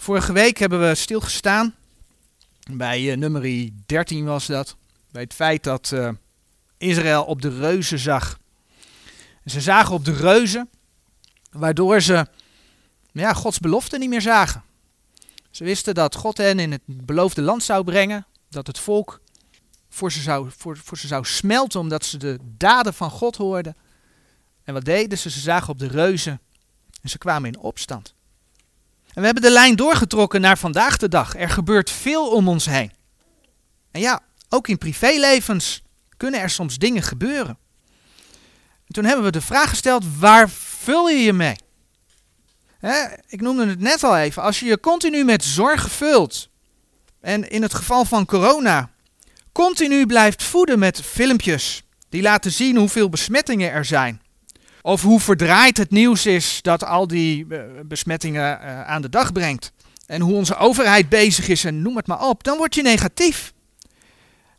Vorige week hebben we stilgestaan, bij uh, nummer 13 was dat, bij het feit dat uh, Israël op de reuzen zag. ze zagen op de reuzen, waardoor ze ja, Gods belofte niet meer zagen. Ze wisten dat God hen in het beloofde land zou brengen, dat het volk voor ze zou, voor, voor ze zou smelten omdat ze de daden van God hoorden. En wat deden ze? Ze zagen op de reuzen en ze kwamen in opstand. En we hebben de lijn doorgetrokken naar vandaag de dag. Er gebeurt veel om ons heen. En ja, ook in privélevens kunnen er soms dingen gebeuren. En toen hebben we de vraag gesteld, waar vul je je mee? ik noemde het net al even, als je je continu met zorg vult, en in het geval van corona, continu blijft voeden met filmpjes die laten zien hoeveel besmettingen er zijn, of hoe verdraaid het nieuws is dat al die eh, besmettingen uh, aan de dag brengt. En hoe onze overheid bezig is en noem het maar op. Dan word je negatief.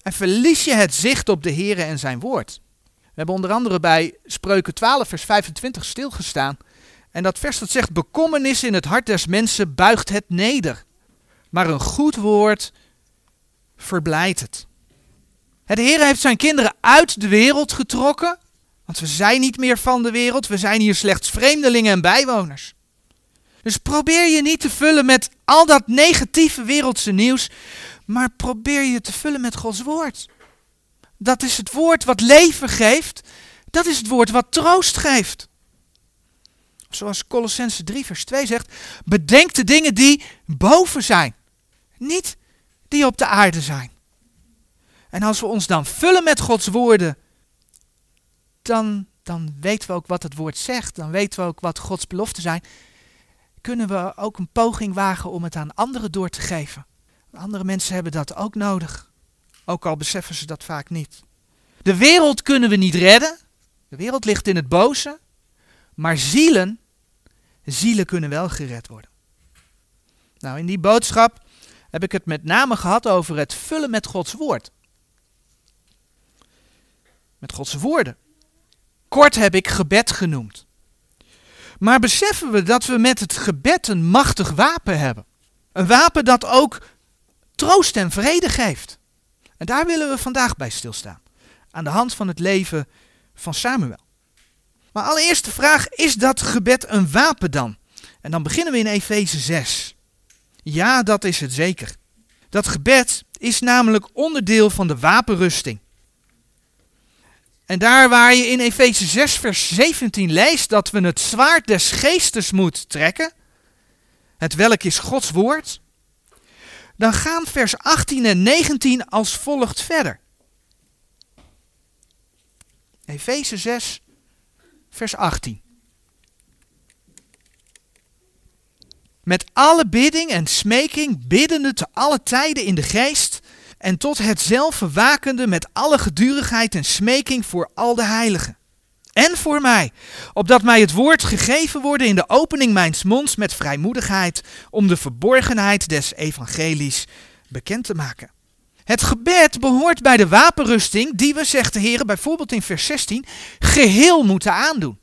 En verlies je het zicht op de Heer en zijn woord. We hebben onder andere bij Spreuken 12 vers 25 stilgestaan. En dat vers dat zegt, bekommernis in het hart des mensen buigt het neder. Maar een goed woord verblijdt het. De Heer heeft zijn kinderen uit de wereld getrokken want we zijn niet meer van de wereld, we zijn hier slechts vreemdelingen en bijwoners. Dus probeer je niet te vullen met al dat negatieve wereldse nieuws, maar probeer je te vullen met Gods woord. Dat is het woord wat leven geeft, dat is het woord wat troost geeft. Zoals Colossense 3 vers 2 zegt, bedenk de dingen die boven zijn, niet die op de aarde zijn. En als we ons dan vullen met Gods woorden, dan, dan weten we ook wat het woord zegt. Dan weten we ook wat Gods beloften zijn. Kunnen we ook een poging wagen om het aan anderen door te geven. Andere mensen hebben dat ook nodig. Ook al beseffen ze dat vaak niet. De wereld kunnen we niet redden. De wereld ligt in het boze. Maar zielen, zielen kunnen wel gered worden. Nou, in die boodschap heb ik het met name gehad over het vullen met Gods woord. Met Gods woorden. Kort heb ik gebed genoemd. Maar beseffen we dat we met het gebed een machtig wapen hebben? Een wapen dat ook troost en vrede geeft. En daar willen we vandaag bij stilstaan. Aan de hand van het leven van Samuel. Maar allereerst de vraag, is dat gebed een wapen dan? En dan beginnen we in Efeze 6. Ja, dat is het zeker. Dat gebed is namelijk onderdeel van de wapenrusting. En daar waar je in Efeze 6, vers 17 leest dat we het zwaard des geestes moeten trekken, het welk is Gods woord, dan gaan vers 18 en 19 als volgt verder. Efeze 6, vers 18. Met alle bidding en smeking biddende te alle tijden in de geest en tot hetzelfde wakende met alle gedurigheid en smeking voor al de heiligen. En voor mij, opdat mij het woord gegeven worden in de opening mijns monds met vrijmoedigheid, om de verborgenheid des evangelies bekend te maken. Het gebed behoort bij de wapenrusting die we, zegt de Heer, bijvoorbeeld in vers 16, geheel moeten aandoen.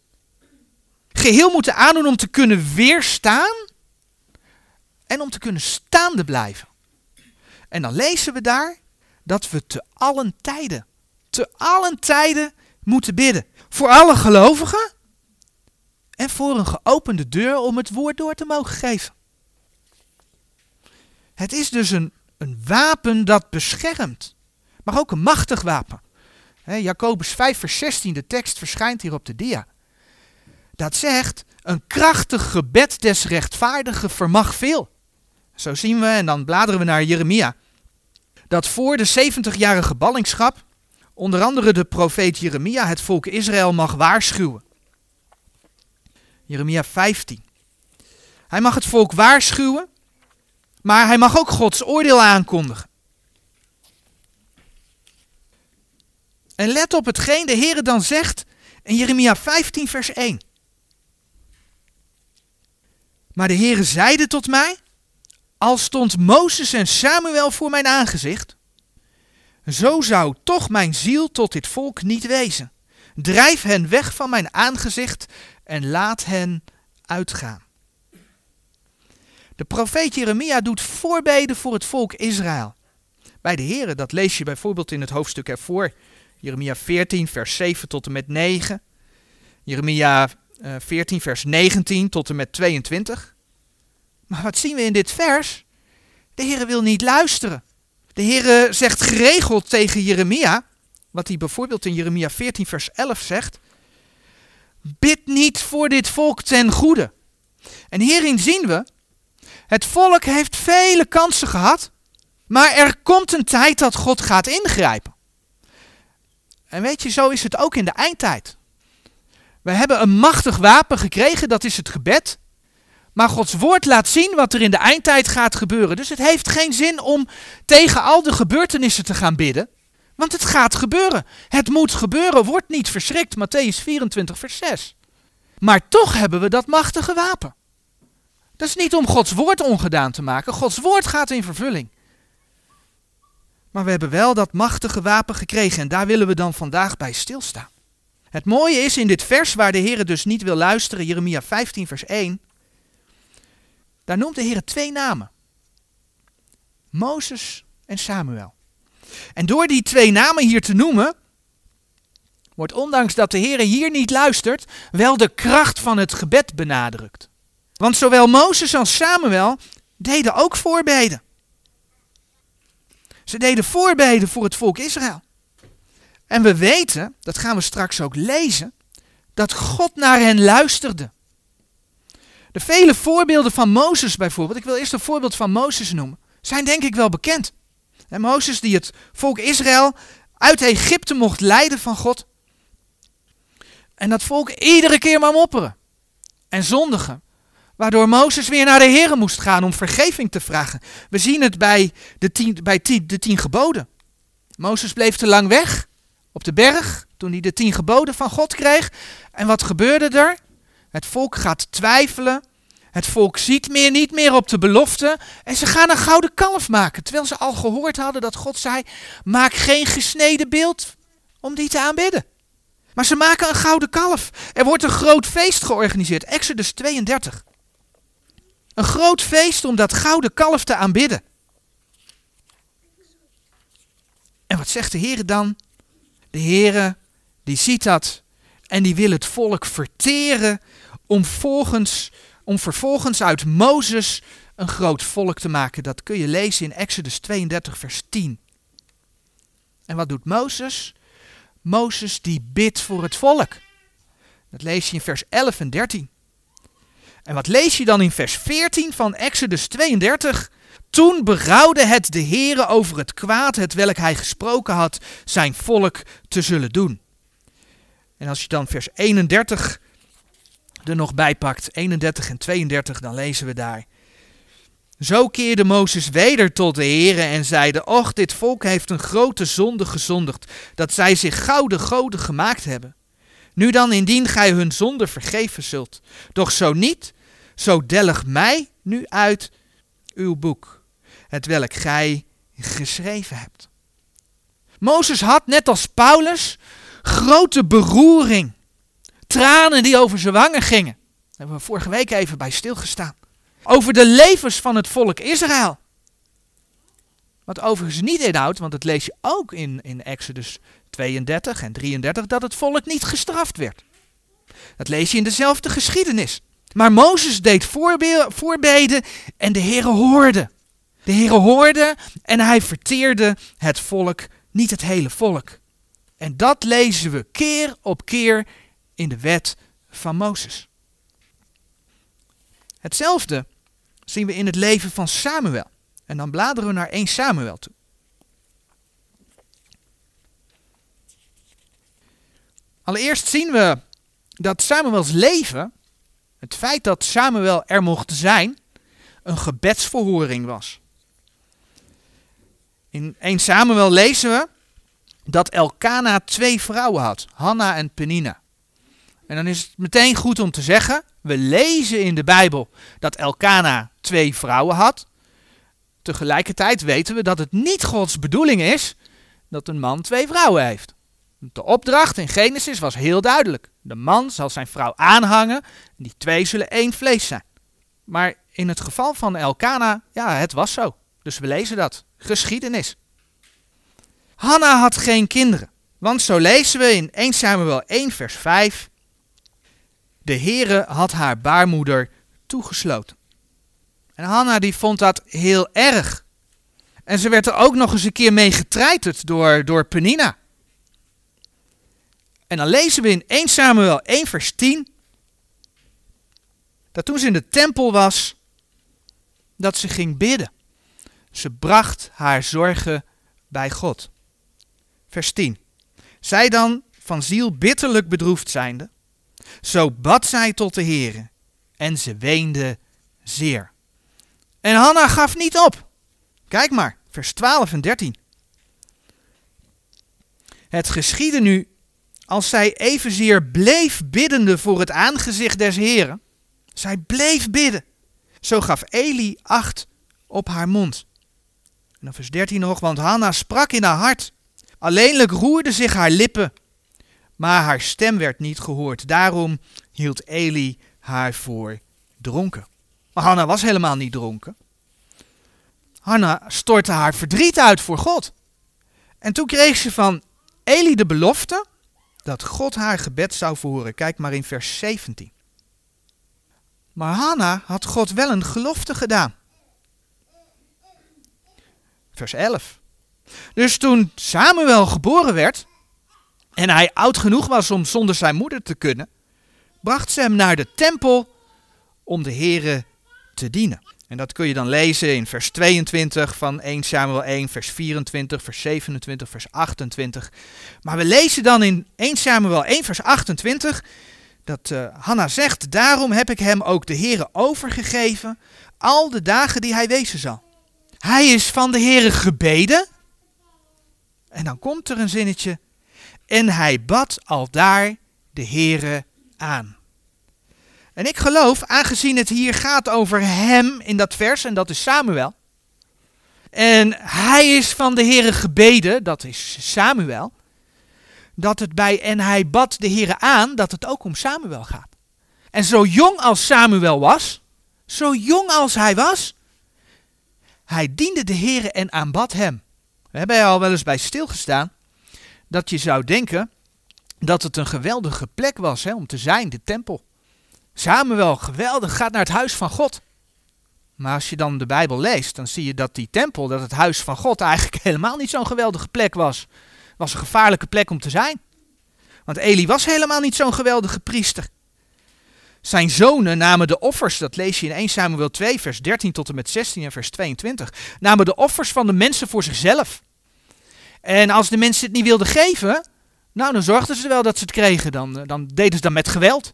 Geheel moeten aandoen om te kunnen weerstaan en om te kunnen staande blijven. En dan lezen we daar dat we te allen tijden, te allen tijden moeten bidden. Voor alle gelovigen en voor een geopende deur om het woord door te mogen geven. Het is dus een, een wapen dat beschermt, maar ook een machtig wapen. He, Jacobus 5, vers 16, de tekst verschijnt hier op de dia. Dat zegt, een krachtig gebed des rechtvaardigen vermag veel. Zo zien we, en dan bladeren we naar Jeremia, dat voor de 70-jarige ballingschap onder andere de profeet Jeremia het volk Israël mag waarschuwen. Jeremia 15. Hij mag het volk waarschuwen, maar hij mag ook Gods oordeel aankondigen. En let op hetgeen de Heer dan zegt in Jeremia 15, vers 1. Maar de Heere zeide tot mij, al stond Mozes en Samuel voor mijn aangezicht, zo zou toch mijn ziel tot dit volk niet wezen. Drijf hen weg van mijn aangezicht en laat hen uitgaan. De profeet Jeremia doet voorbeden voor het volk Israël. Bij de Heren, dat lees je bijvoorbeeld in het hoofdstuk ervoor. Jeremia 14, vers 7 tot en met 9. Jeremia 14, eh, vers 19 tot en met 22. Maar wat zien we in dit vers? De Heer wil niet luisteren. De Heer zegt geregeld tegen Jeremia, wat hij bijvoorbeeld in Jeremia 14, vers 11 zegt. Bid niet voor dit volk ten goede. En hierin zien we, het volk heeft vele kansen gehad, maar er komt een tijd dat God gaat ingrijpen. En weet je, zo is het ook in de eindtijd. We hebben een machtig wapen gekregen, dat is het gebed. Maar Gods woord laat zien wat er in de eindtijd gaat gebeuren. Dus het heeft geen zin om tegen al de gebeurtenissen te gaan bidden. Want het gaat gebeuren. Het moet gebeuren. Word niet verschrikt. Matthäus 24, vers 6. Maar toch hebben we dat machtige wapen. Dat is niet om Gods woord ongedaan te maken. Gods woord gaat in vervulling. Maar we hebben wel dat machtige wapen gekregen en daar willen we dan vandaag bij stilstaan. Het mooie is in dit vers waar de Heer dus niet wil luisteren, Jeremia 15, vers 1. Daar noemt de Heer twee namen. Mozes en Samuel. En door die twee namen hier te noemen, wordt ondanks dat de Heer hier niet luistert, wel de kracht van het gebed benadrukt. Want zowel Mozes als Samuel deden ook voorbeden. Ze deden voorbeden voor het volk Israël. En we weten, dat gaan we straks ook lezen, dat God naar hen luisterde. De vele voorbeelden van Mozes bijvoorbeeld, ik wil eerst een voorbeeld van Mozes noemen, zijn denk ik wel bekend. En Mozes die het volk Israël uit Egypte mocht leiden van God. En dat volk iedere keer maar mopperen en zondigen. Waardoor Mozes weer naar de Heer moest gaan om vergeving te vragen. We zien het bij de tien, bij de tien geboden. Mozes bleef te lang weg op de berg toen hij de tien geboden van God kreeg. En wat gebeurde er? Het volk gaat twijfelen. Het volk ziet meer, niet meer op de belofte. En ze gaan een gouden kalf maken. Terwijl ze al gehoord hadden dat God zei: Maak geen gesneden beeld om die te aanbidden. Maar ze maken een gouden kalf. Er wordt een groot feest georganiseerd. Exodus 32. Een groot feest om dat gouden kalf te aanbidden. En wat zegt de Heer dan? De Heer die ziet dat en die wil het volk verteren om, volgens, om vervolgens uit Mozes een groot volk te maken. Dat kun je lezen in Exodus 32, vers 10. En wat doet Mozes? Mozes die bidt voor het volk. Dat lees je in vers 11 en 13. En wat lees je dan in vers 14 van Exodus 32? Toen berouwde het de Heere over het kwaad het welk hij gesproken had zijn volk te zullen doen. En als je dan vers 31 er nog bij pakt, 31 en 32, dan lezen we daar. Zo keerde Mozes weder tot de Heere en zeide, Och, dit volk heeft een grote zonde gezondigd, dat zij zich gouden goden gemaakt hebben. Nu dan, indien gij hun zonde vergeven zult, doch zo niet, zo delg mij nu uit uw boek, het welk gij geschreven hebt. Mozes had, net als Paulus, grote beroering. Tranen die over zijn wangen gingen. Daar hebben we vorige week even bij stilgestaan. Over de levens van het volk Israël. Wat overigens niet inhoudt, want dat lees je ook in, in Exodus 32 en 33, dat het volk niet gestraft werd. Dat lees je in dezelfde geschiedenis. Maar Mozes deed voorbeden en de Heere hoorde. De Heere hoorde en hij verteerde het volk, niet het hele volk. En dat lezen we keer op keer in de wet van Mozes. Hetzelfde zien we in het leven van Samuel. En dan bladeren we naar 1 Samuel toe. Allereerst zien we dat Samuels leven het feit dat Samuel er mocht zijn, een gebedsverhoring was. In 1 Samuel lezen we dat Elkana twee vrouwen had, Hanna en Penina. En dan is het meteen goed om te zeggen, we lezen in de Bijbel dat Elkana twee vrouwen had. Tegelijkertijd weten we dat het niet Gods bedoeling is dat een man twee vrouwen heeft. De opdracht in Genesis was heel duidelijk. De man zal zijn vrouw aanhangen en die twee zullen één vlees zijn. Maar in het geval van Elkana, ja, het was zo. Dus we lezen dat. Geschiedenis. Hanna had geen kinderen. Want zo lezen we in 1 Samuel 1 vers 5. De Heere had haar baarmoeder toegesloten. En Hanna die vond dat heel erg. En ze werd er ook nog eens een keer mee getreiterd door, door Penina. En dan lezen we in 1 Samuel 1 vers 10 dat toen ze in de tempel was, dat ze ging bidden. Ze bracht haar zorgen bij God. Vers 10. Zij dan van ziel bitterlijk bedroefd zijnde, zo bad zij tot de Heere en ze weende zeer. En Hanna gaf niet op. Kijk maar, vers 12 en 13. Het geschiedde nu, als zij evenzeer bleef biddende voor het aangezicht des Heren. Zij bleef bidden. Zo gaf Eli acht op haar mond. En dan vers 13 nog, want Hanna sprak in haar hart. Alleenlijk roerden zich haar lippen, maar haar stem werd niet gehoord. Daarom hield Eli haar voor dronken. Maar Hanna was helemaal niet dronken. Hanna stortte haar verdriet uit voor God. En toen kreeg ze van Eli de belofte dat God haar gebed zou verhoren. Kijk maar in vers 17. Maar Hanna had God wel een gelofte gedaan. Vers 11. Dus toen Samuel geboren werd en hij oud genoeg was om zonder zijn moeder te kunnen, bracht ze hem naar de tempel om de Here te dienen. En dat kun je dan lezen in vers 22 van 1 Samuel 1, vers 24, vers 27, vers 28. Maar we lezen dan in 1 Samuel 1, vers 28 dat uh, Hanna zegt, daarom heb ik hem ook de Here overgegeven, al de dagen die hij wezen zal. Hij is van de Here gebeden. En dan komt er een zinnetje. En hij bad al daar de Here aan. En ik geloof, aangezien het hier gaat over hem in dat vers, en dat is Samuel. En hij is van de Here gebeden, dat is Samuel. Dat het bij en hij bad de Here aan, dat het ook om Samuel gaat. En zo jong als Samuel was, zo jong als hij was, hij diende de Here en aanbad hem. We hebben er al wel eens bij stilgestaan dat je zou denken dat het een geweldige plek was hè, om te zijn, de tempel. Samuel, geweldig, gaat naar het huis van God. Maar als je dan de Bijbel leest, dan zie je dat die tempel, dat het huis van God eigenlijk helemaal niet zo'n geweldige plek was. Het was een gevaarlijke plek om te zijn. Want Eli was helemaal niet zo'n geweldige priester. Zijn zonen namen de offers, dat lees je in 1 Samuel 2, vers 13 tot en met 16 en vers 22, namen de offers van de mensen voor zichzelf. En als de mensen het niet wilden geven, nou dan zorgden ze wel dat ze het kregen, dan, dan deden ze dat met geweld.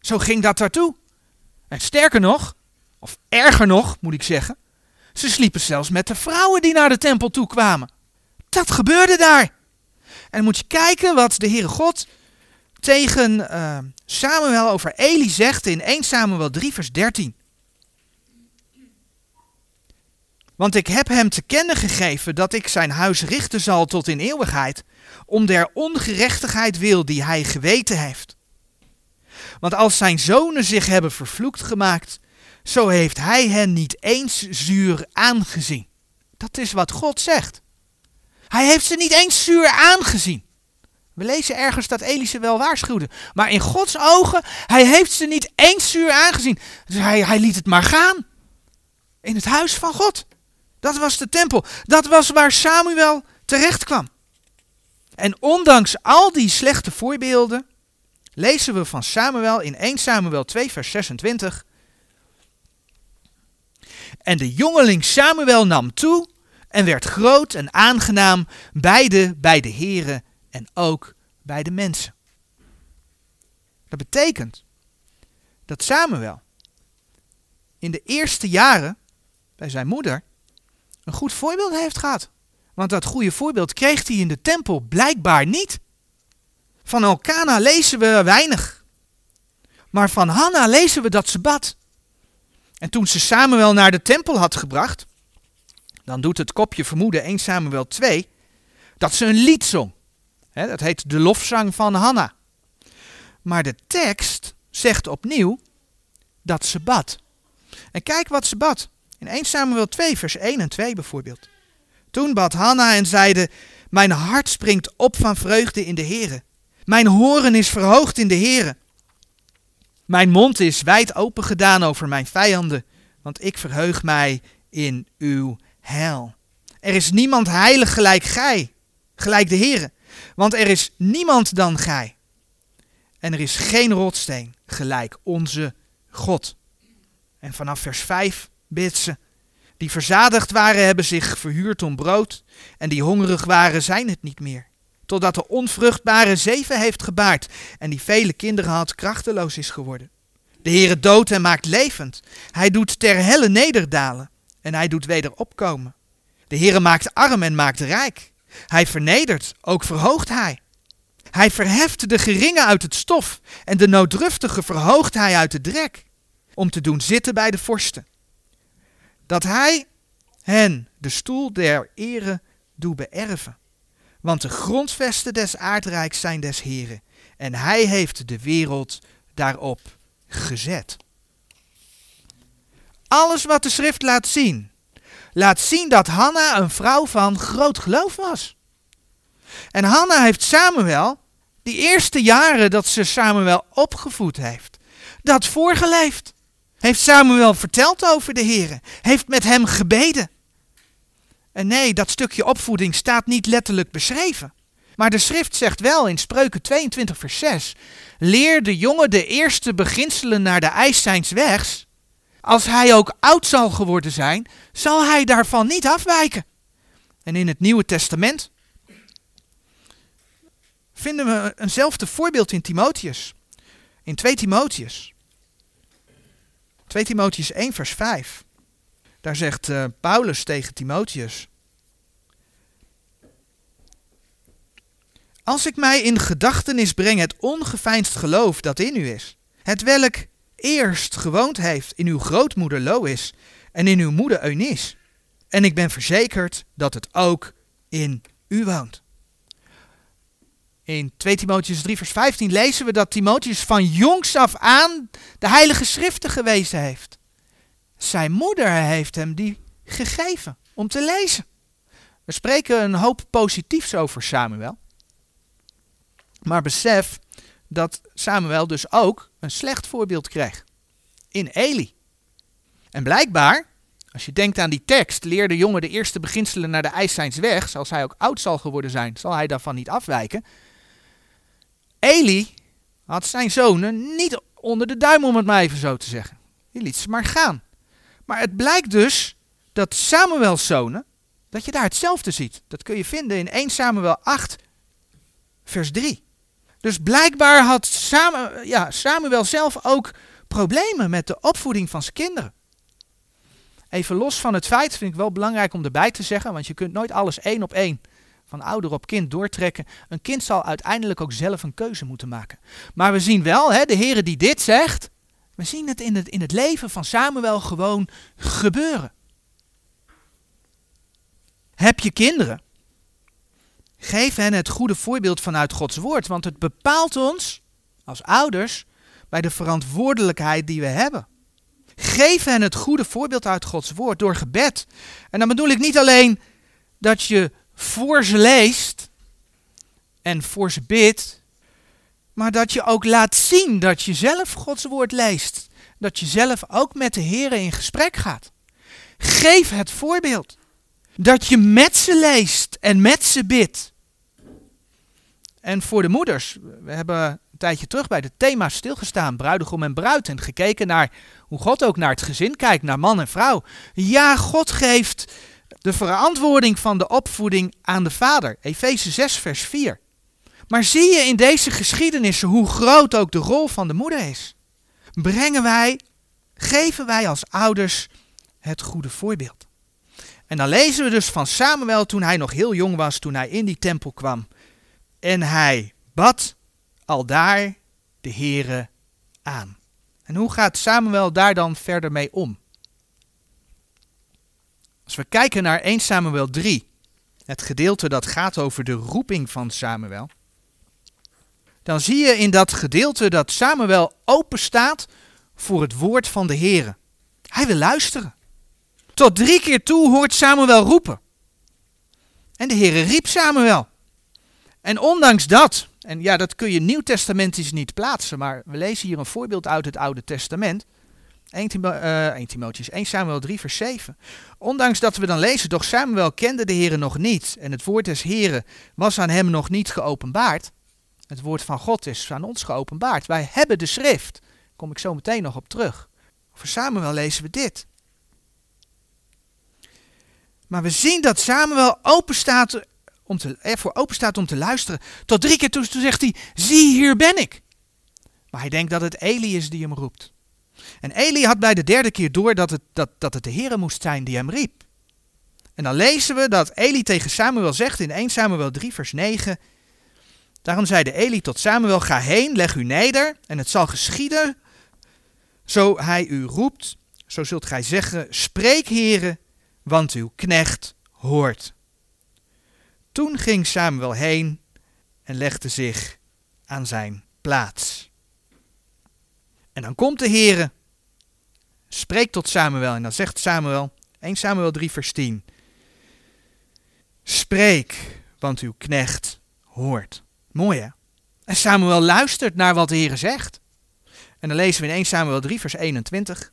Zo ging dat daartoe. En sterker nog, of erger nog moet ik zeggen, ze sliepen zelfs met de vrouwen die naar de tempel toe kwamen. Dat gebeurde daar. En moet je kijken wat de Heere God tegen uh, Samuel over Eli zegt in 1 Samuel 3 vers 13. Want ik heb hem te kennen gegeven dat ik zijn huis richten zal tot in eeuwigheid, om der ongerechtigheid wil die hij geweten heeft. Want als zijn zonen zich hebben vervloekt gemaakt, zo heeft hij hen niet eens zuur aangezien. Dat is wat God zegt. Hij heeft ze niet eens zuur aangezien. We lezen ergens dat Elise wel waarschuwde. Maar in Gods ogen, hij heeft ze niet eens zuur aangezien. Dus hij, hij liet het maar gaan. In het huis van God. Dat was de tempel. Dat was waar Samuel terecht kwam. En ondanks al die slechte voorbeelden, lezen we van Samuel in 1 Samuel 2, vers 26. En de jongeling Samuel nam toe en werd groot en aangenaam, beide bij de heren en ook bij de mensen. Dat betekent dat Samuel in de eerste jaren bij zijn moeder een goed voorbeeld heeft gehad. Want dat goede voorbeeld kreeg hij in de tempel blijkbaar niet. Van Elkana lezen we weinig. Maar van Hanna lezen we dat ze bad. En toen ze Samuel naar de tempel had gebracht, dan doet het kopje vermoeden 1 Samuel 2 dat ze een lied zong. dat heet de lofzang van Hanna. Maar de tekst zegt opnieuw dat ze bad. En kijk wat ze bad. In 1 Samuel 2, vers 1 en 2 bijvoorbeeld. Toen bad Hanna en zeide: Mijn hart springt op van vreugde in de Heere. Mijn horen is verhoogd in de Heere. Mijn mond is wijd open gedaan over mijn vijanden, want ik verheug mij in uw heil. Er is niemand heilig gelijk gij, gelijk de Heere, want er is niemand dan gij. En er is geen rotsteen gelijk onze God. En vanaf vers 5 bidt ze. Die verzadigd waren, hebben zich verhuurd om brood, en die hongerig waren, zijn het niet meer. Totdat de onvruchtbare zeven heeft gebaard, en die vele kinderen had, krachteloos is geworden. De Heere doodt en maakt levend. Hij doet ter helle nederdalen, en hij doet weder opkomen. De Heere maakt arm en maakt rijk. Hij vernedert, ook verhoogt hij. Hij verheft de geringen uit het stof, en de nooddruftige verhoogt hij uit de drek, om te doen zitten bij de vorsten dat hij hen de stoel der ere doet beërven. Want de grondvesten des aardrijks zijn des Heren, en hij heeft de wereld daarop gezet. Alles wat de schrift laat zien, laat zien dat Hanna een vrouw van groot geloof was. En Hanna heeft Samuel, die eerste jaren dat ze Samuel opgevoed heeft, dat voorgeleefd. Heeft Samuel verteld over de Heer? Heeft met hem gebeden? En nee, dat stukje opvoeding staat niet letterlijk beschreven. Maar de schrift zegt wel in Spreuken 22 vers 6. Leer de jongen de eerste beginselen naar de eis zijns wegs. Als hij ook oud zal geworden zijn, zal hij daarvan niet afwijken. En in het Nieuwe Testament vinden we eenzelfde voorbeeld in Timotheus. In 2 Timotheus. 2 Timotheus 1, vers 5. Daar zegt uh, Paulus tegen Timotheus. Als ik mij in gedachtenis breng het ongeveinsd geloof dat in u is, het welk eerst gewoond heeft in uw grootmoeder Lois en in uw moeder Eunice, en ik ben verzekerd dat het ook in u woont. In 2 Timotheus 3 vers 15 lezen we dat Timotheus van jongs af aan de heilige schriften gewezen heeft. Zijn moeder heeft hem die gegeven om te lezen. We spreken een hoop positiefs over Samuel. Maar besef dat Samuel dus ook een slecht voorbeeld kreeg. In Eli. En blijkbaar, als je denkt aan die tekst, leer de jongen de eerste beginselen naar de eis zijns weg, zoals hij ook oud zal geworden zijn, zal hij daarvan niet afwijken. Eli had zijn zonen niet onder de duim, om het maar even zo te zeggen. Die liet ze maar gaan. Maar het blijkt dus dat Samuels zonen, dat je daar hetzelfde ziet. Dat kun je vinden in 1 Samuel 8, vers 3. Dus blijkbaar had Samuel, ja, Samuel zelf ook problemen met de opvoeding van zijn kinderen. Even los van het feit, vind ik wel belangrijk om erbij te zeggen, want je kunt nooit alles één op één van ouder op kind doortrekken. Een kind zal uiteindelijk ook zelf een keuze moeten maken. Maar we zien wel, hè, de Heer die dit zegt, we zien het in, het in het leven van Samuel gewoon gebeuren. Heb je kinderen? Geef hen het goede voorbeeld vanuit Gods woord, want het bepaalt ons als ouders bij de verantwoordelijkheid die we hebben. Geef hen het goede voorbeeld uit Gods woord door gebed. En dan bedoel ik niet alleen dat je voor ze leest en voor ze bidt, maar dat je ook laat zien dat je zelf Gods woord leest. Dat je zelf ook met de Heer in gesprek gaat. Geef het voorbeeld. Dat je met ze leest en met ze bidt. En voor de moeders, we hebben een tijdje terug bij de thema's stilgestaan, bruidegom en bruid, en gekeken naar hoe God ook naar het gezin kijkt, naar man en vrouw. Ja, God geeft de verantwoording van de opvoeding aan de vader. Efeze 6, vers 4. Maar zie je in deze geschiedenissen hoe groot ook de rol van de moeder is? Brengen wij, geven wij als ouders het goede voorbeeld. En dan lezen we dus van Samuel toen hij nog heel jong was, toen hij in die tempel kwam. En hij bad al daar de Here aan. En hoe gaat Samuel daar dan verder mee om? Als we kijken naar 1 Samuel 3, het gedeelte dat gaat over de roeping van Samuel, dan zie je in dat gedeelte dat Samuel open staat voor het woord van de Heer. Hij wil luisteren. Tot drie keer toe hoort Samuel roepen. En de Heere riep Samuel. En ondanks dat, en ja, dat kun je nieuwtestamentisch niet plaatsen, maar we lezen hier een voorbeeld uit het Oude Testament. 1, Timo, uh, 1 Timotheus, 1 Samuel 3 vers 7. Ondanks dat we dan lezen, doch Samuel kende de Heere nog niet en het woord des Heeren was aan hem nog niet geopenbaard. Het woord van God is aan ons geopenbaard. Wij hebben de schrift. Daar kom ik zo meteen nog op terug. Voor Samuel lezen we dit. Maar we zien dat Samuel open staat om te, ervoor open staat om te luisteren. Tot drie keer toe, zegt hij, zie hier ben ik. Maar hij denkt dat het Eli is die hem roept. En Eli had bij de derde keer door dat het, dat, dat het de Heere moest zijn die hem riep. En dan lezen we dat Eli tegen Samuel zegt in 1 Samuel 3 vers 9. Daarom zeide Eli tot Samuel, ga heen, leg u neder en het zal geschieden. Zo hij u roept, zo zult gij zeggen, spreek heren, want uw knecht hoort. Toen ging Samuel heen en legde zich aan zijn plaats. En dan komt de Heere, spreekt tot Samuel en dan zegt Samuel, 1 Samuel 3 vers 10, Spreek, want uw knecht hoort. Mooi hè? En Samuel luistert naar wat de Heere zegt. En dan lezen we in 1 Samuel 3 vers 21.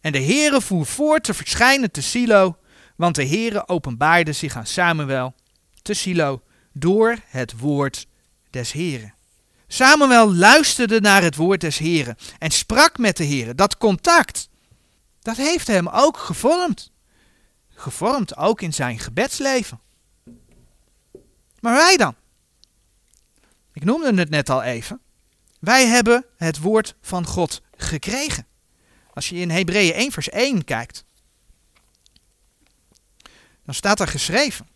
En de Heere voer voort te verschijnen te Silo, want de Heere openbaarde zich aan Samuel te Silo door het woord des Heren. Samuel luisterde naar het woord des Heren en sprak met de Heren. Dat contact, dat heeft hem ook gevormd. Gevormd ook in zijn gebedsleven. Maar wij dan? Ik noemde het net al even. Wij hebben het woord van God gekregen. Als je in Hebreeën 1 vers 1 kijkt, dan staat er geschreven.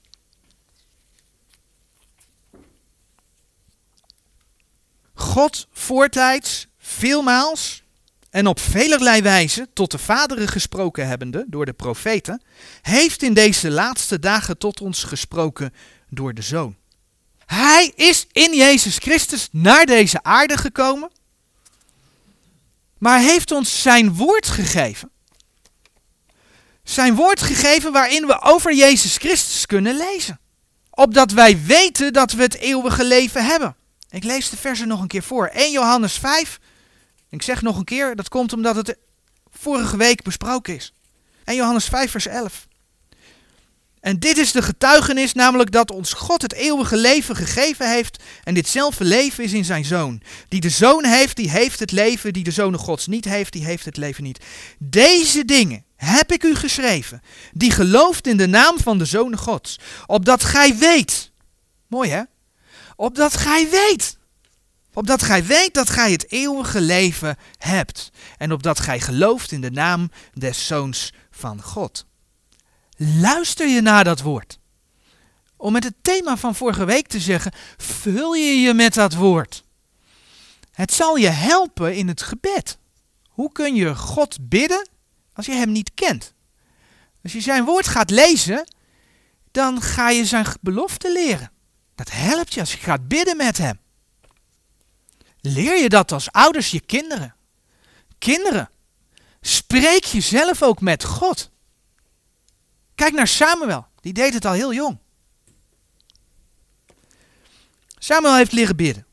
God voortijds, veelmaals en op velerlei wijze tot de vaderen gesproken hebbende door de profeten, heeft in deze laatste dagen tot ons gesproken door de Zoon. Hij is in Jezus Christus naar deze aarde gekomen, maar heeft ons zijn woord gegeven. Zijn woord gegeven waarin we over Jezus Christus kunnen lezen. Opdat wij weten dat we het eeuwige leven hebben. Ik lees de versen nog een keer voor. 1 Johannes 5. Ik zeg nog een keer, dat komt omdat het vorige week besproken is. 1 Johannes 5 vers 11. En dit is de getuigenis, namelijk dat ons God het eeuwige leven gegeven heeft. En ditzelfde leven is in zijn zoon. Die de zoon heeft, die heeft het leven. Die de zoon Gods niet heeft, die heeft het leven niet. Deze dingen heb ik u geschreven, die gelooft in de naam van de zoon Gods. Opdat gij weet. Mooi hè? Opdat gij weet. Opdat gij weet dat gij het eeuwige leven hebt. En opdat gij gelooft in de naam des zoons van God. Luister je naar dat woord. Om met het thema van vorige week te zeggen, vul je je met dat woord. Het zal je helpen in het gebed. Hoe kun je God bidden als je hem niet kent? Als je zijn woord gaat lezen, dan ga je zijn belofte leren. Dat helpt je als je gaat bidden met hem. Leer je dat als ouders je kinderen. Kinderen, spreek jezelf ook met God. Kijk naar Samuel, die deed het al heel jong. Samuel heeft leren bidden,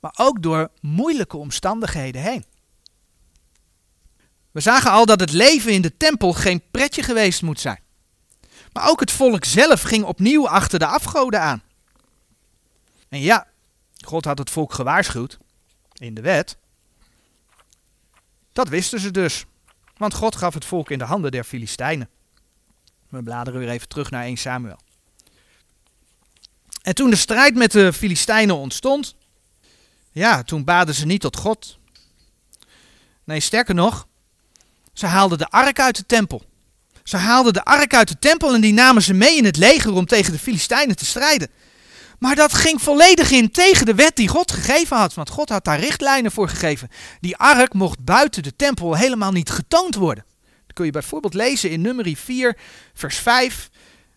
maar ook door moeilijke omstandigheden heen. We zagen al dat het leven in de tempel geen pretje geweest moet zijn. Maar ook het volk zelf ging opnieuw achter de afgoden aan. En ja, God had het volk gewaarschuwd in de wet. Dat wisten ze dus, want God gaf het volk in de handen der Filistijnen. We bladeren weer even terug naar 1 Samuel. En toen de strijd met de Filistijnen ontstond, ja, toen baden ze niet tot God. Nee, sterker nog, ze haalden de ark uit de tempel. Ze haalden de ark uit de tempel en die namen ze mee in het leger om tegen de Filistijnen te strijden. Maar dat ging volledig in tegen de wet die God gegeven had. Want God had daar richtlijnen voor gegeven. Die ark mocht buiten de tempel helemaal niet getoond worden. Dat kun je bijvoorbeeld lezen in nummer 4, vers 5,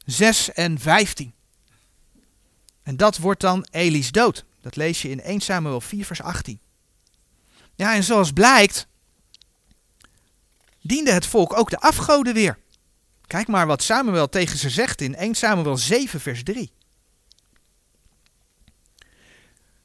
6 en 15. En dat wordt dan Eli's dood. Dat lees je in 1 Samuel 4, vers 18. Ja, en zoals blijkt, diende het volk ook de afgoden weer. Kijk maar wat Samuel tegen ze zegt in 1 Samuel 7, vers 3.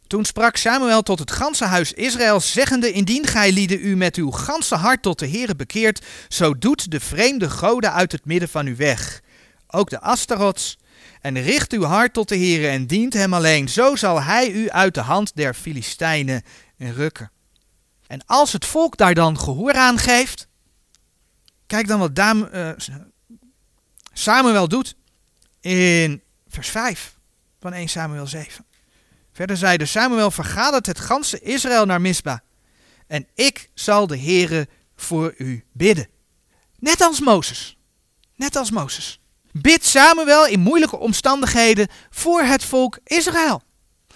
Toen sprak Samuel tot het ganse huis Israëls, zeggende: Indien gij lieden u met uw ganse hart tot de Heere bekeert, zo doet de vreemde goden uit het midden van u weg. Ook de Astarots, en richt uw hart tot de Heere en dient hem alleen. Zo zal hij u uit de hand der Filistijnen rukken. En als het volk daar dan gehoor aan geeft, kijk dan wat uh, Samuel doet in vers 5 van 1 Samuel 7. Verder zeide Samuel, vergadert het ganse Israël naar Misba. En ik zal de Heere voor u bidden. Net als Mozes. Net als Mozes. Bid Samuel in moeilijke omstandigheden voor het volk Israël.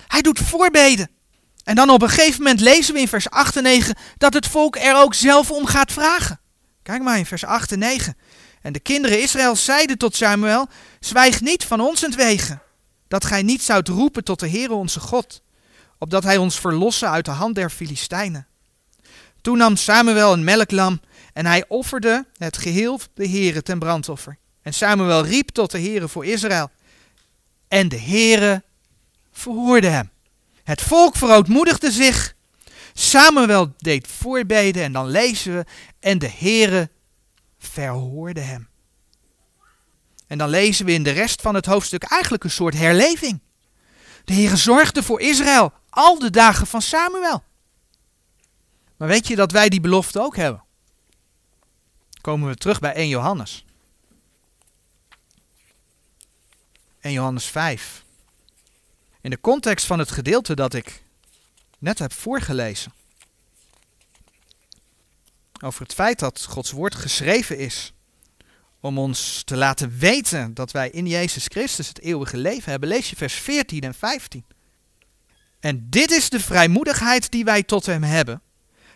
Hij doet voorbeden. En dan op een gegeven moment lezen we in vers 8 en 9 dat het volk er ook zelf om gaat vragen. Kijk maar in vers 8 en 9. En de kinderen Israël zeiden tot Samuel: Zwijg niet van ons wegen, dat gij niet zoudt roepen tot de Heere onze God, opdat hij ons verlosse uit de hand der Filistijnen. Toen nam Samuel een melklam en hij offerde het geheel de Heere ten brandoffer. En Samuel riep tot de Heere voor Israël. En de Heere verhoorde hem. Het volk verootmoedigde zich. Samuel deed voorbeden en dan lezen we. En de Heere verhoorde hem. En dan lezen we in de rest van het hoofdstuk eigenlijk een soort herleving. De Heere zorgde voor Israël al de dagen van Samuel. Maar weet je dat wij die belofte ook hebben? Komen we terug bij 1 Johannes. 1 Johannes 5. In de context van het gedeelte dat ik net heb voorgelezen. Over het feit dat Gods woord geschreven is om ons te laten weten dat wij in Jezus Christus het eeuwige leven hebben, lees je vers 14 en 15. En dit is de vrijmoedigheid die wij tot Hem hebben,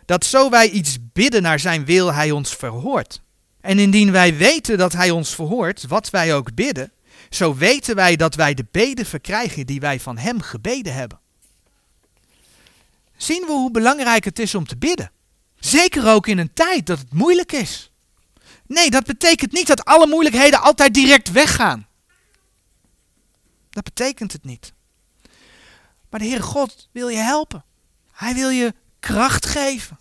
dat zo wij iets bidden naar Zijn wil, Hij ons verhoort. En indien wij weten dat Hij ons verhoort, wat wij ook bidden, zo weten wij dat wij de beden verkrijgen die wij van Hem gebeden hebben. Zien we hoe belangrijk het is om te bidden? Zeker ook in een tijd dat het moeilijk is. Nee, dat betekent niet dat alle moeilijkheden altijd direct weggaan. Dat betekent het niet. Maar de Heere God wil je helpen. Hij wil je kracht geven.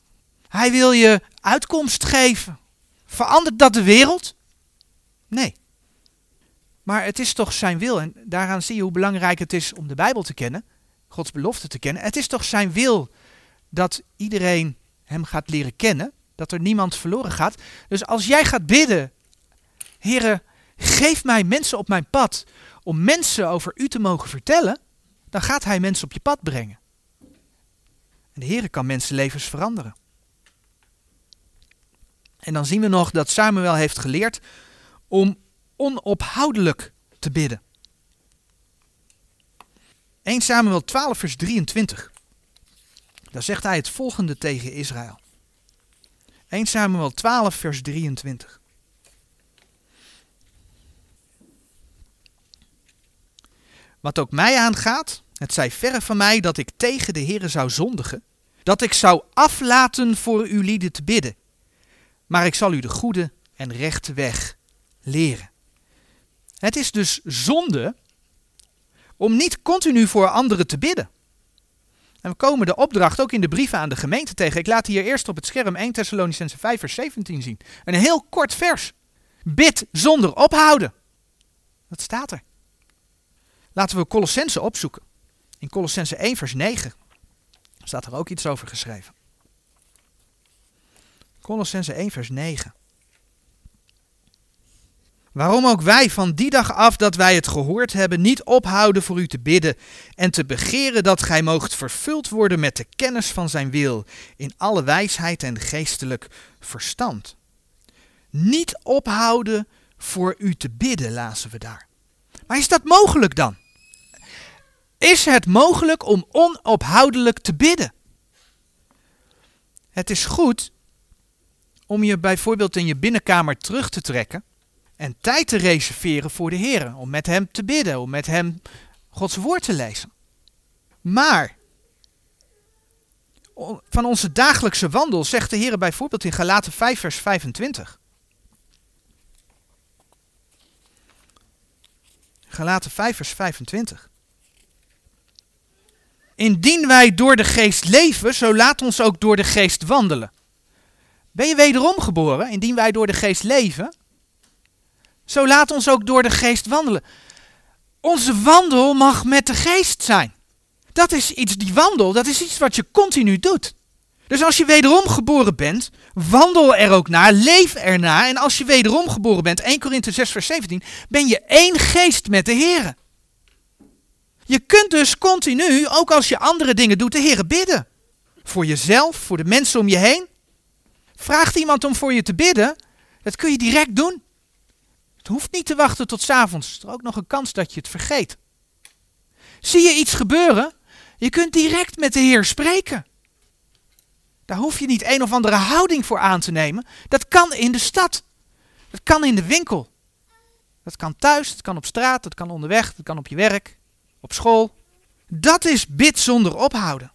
Hij wil je uitkomst geven. Verandert dat de wereld? Nee. Maar het is toch zijn wil, en daaraan zie je hoe belangrijk het is om de Bijbel te kennen, Gods belofte te kennen. Het is toch zijn wil dat iedereen hem gaat leren kennen, dat er niemand verloren gaat. Dus als jij gaat bidden, Heere, geef mij mensen op mijn pad om mensen over u te mogen vertellen, dan gaat hij mensen op je pad brengen. En de Heere kan mensenlevens veranderen. En dan zien we nog dat Samuel heeft geleerd om onophoudelijk te bidden. 1 Samuel 12, vers 23. Daar zegt hij het volgende tegen Israël. 1 Samuel 12, vers 23. Wat ook mij aangaat, het zij verre van mij dat ik tegen de Heere zou zondigen, dat ik zou aflaten voor uw lieden te bidden. Maar ik zal u de goede en rechte weg leren. Het is dus zonde om niet continu voor anderen te bidden. En we komen de opdracht ook in de brieven aan de gemeente tegen. Ik laat hier eerst op het scherm 1 Thessalonicense 5 vers 17 zien. Een heel kort vers. Bid zonder ophouden. Dat staat er. Laten we Colossense opzoeken. In Colossense 1 vers 9 staat er ook iets over geschreven. Colossense 1 vers 9. Waarom ook wij van die dag af dat wij het gehoord hebben, niet ophouden voor u te bidden en te begeren dat gij moogt vervuld worden met de kennis van zijn wil, in alle wijsheid en geestelijk verstand. Niet ophouden voor u te bidden, lazen we daar. Maar is dat mogelijk dan? Is het mogelijk om onophoudelijk te bidden? Het is goed om je bijvoorbeeld in je binnenkamer terug te trekken en tijd te reserveren voor de Heer, om met Hem te bidden, om met Hem Gods woord te lezen. Maar van onze dagelijkse wandel, zegt de Heer bijvoorbeeld in Galaten 5, vers 25. Galaten 5, vers 25. Indien wij door de geest leven, zo laat ons ook door de geest wandelen. Ben je wederom geboren? Indien wij door de geest leven, zo laat ons ook door de geest wandelen. Onze wandel mag met de geest zijn. Dat is iets, die wandel, dat is iets wat je continu doet. Dus als je wederom geboren bent, wandel er ook naar, leef ernaar. En als je wederom geboren bent, 1 Korinthe 6 vers 17, ben je één geest met de Heer. Je kunt dus continu, ook als je andere dingen doet, de Heer bidden. Voor jezelf, voor de mensen om je heen. Vraagt iemand om voor je te bidden, dat kun je direct doen. Het hoeft niet te wachten tot s'avonds. Er is ook nog een kans dat je het vergeet. Zie je iets gebeuren? Je kunt direct met de Heer spreken. Daar hoef je niet een of andere houding voor aan te nemen. Dat kan in de stad. Dat kan in de winkel. Dat kan thuis, dat kan op straat, dat kan onderweg, dat kan op je werk, op school. Dat is bid zonder ophouden.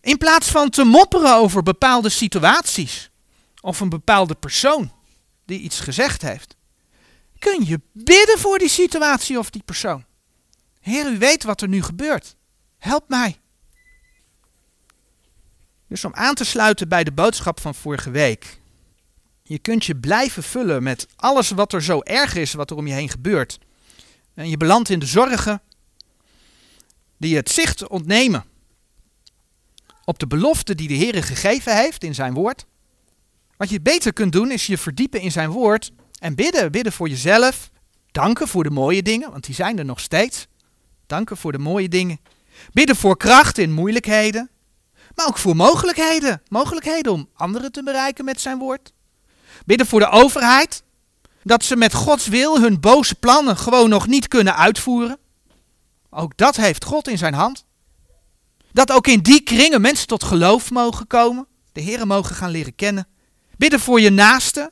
In plaats van te mopperen over bepaalde situaties of een bepaalde persoon die iets gezegd heeft, kun je bidden voor die situatie of die persoon. Heer, u weet wat er nu gebeurt. Help mij. Dus om aan te sluiten bij de boodschap van vorige week. Je kunt je blijven vullen met alles wat er zo erg is, wat er om je heen gebeurt. En je belandt in de zorgen die het zicht ontnemen op de belofte die de Heer gegeven heeft in zijn woord. Wat je beter kunt doen is je verdiepen in zijn woord en bidden. Bidden voor jezelf. Danken voor de mooie dingen, want die zijn er nog steeds. Danken voor de mooie dingen. Bidden voor kracht in moeilijkheden. Maar ook voor mogelijkheden. Mogelijkheden om anderen te bereiken met zijn woord. Bidden voor de overheid. Dat ze met Gods wil hun boze plannen gewoon nog niet kunnen uitvoeren. Ook dat heeft God in zijn hand. Dat ook in die kringen mensen tot geloof mogen komen. De Heeren mogen gaan leren kennen. Bidden voor je naasten.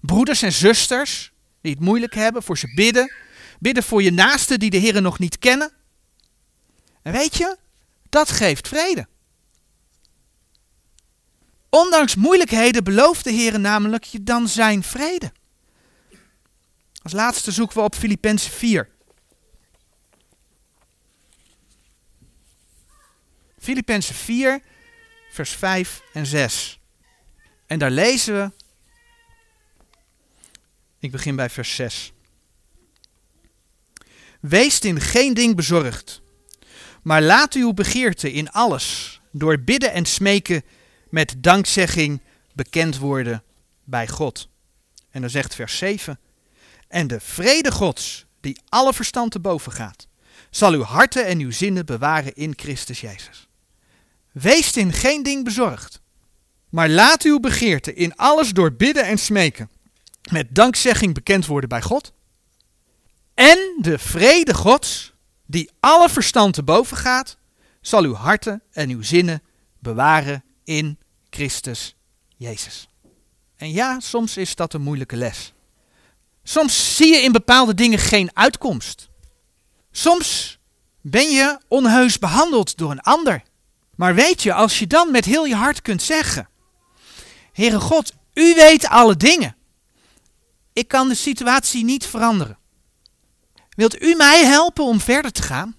Broeders en zusters die het moeilijk hebben, voor ze bidden. Bidden voor je naasten die de Heeren nog niet kennen. En weet je, dat geeft vrede. Ondanks moeilijkheden belooft de Heer namelijk je dan zijn vrede. Als laatste zoeken we op Filippenzen 4. Filippenzen 4, vers 5 en 6. En daar lezen we. Ik begin bij vers 6. Wees in geen ding bezorgd, maar laat uw begeerte in alles door bidden en smeken met dankzegging bekend worden bij God. En dan zegt vers 7. En de vrede Gods, die alle verstand te boven gaat, zal uw harten en uw zinnen bewaren in Christus Jezus. Wees in geen ding bezorgd, maar laat uw begeerte in alles door bidden en smeken met dankzegging bekend worden bij God. En de vrede Gods, die alle verstand te boven gaat, zal uw harten en uw zinnen bewaren in Christus Jezus. En ja, soms is dat een moeilijke les. Soms zie je in bepaalde dingen geen uitkomst. Soms ben je onheus behandeld door een ander. Maar weet je, als je dan met heel je hart kunt zeggen: Heere God, u weet alle dingen. Ik kan de situatie niet veranderen. Wilt u mij helpen om verder te gaan?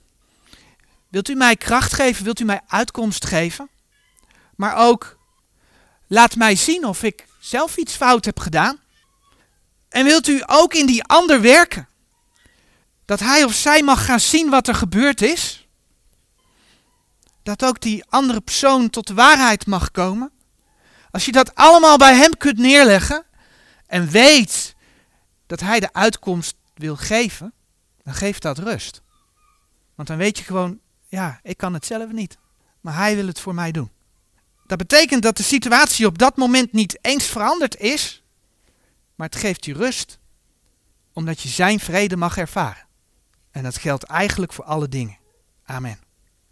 Wilt u mij kracht geven? Wilt u mij uitkomst geven? Maar ook laat mij zien of ik zelf iets fout heb gedaan. En wilt u ook in die ander werken? Dat hij of zij mag gaan zien wat er gebeurd is? Dat ook die andere persoon tot de waarheid mag komen? Als je dat allemaal bij hem kunt neerleggen en weet dat hij de uitkomst wil geven, dan geeft dat rust. Want dan weet je gewoon, ja, ik kan het zelf niet, maar hij wil het voor mij doen. Dat betekent dat de situatie op dat moment niet eens veranderd is, maar het geeft je rust, omdat je zijn vrede mag ervaren. En dat geldt eigenlijk voor alle dingen. Amen.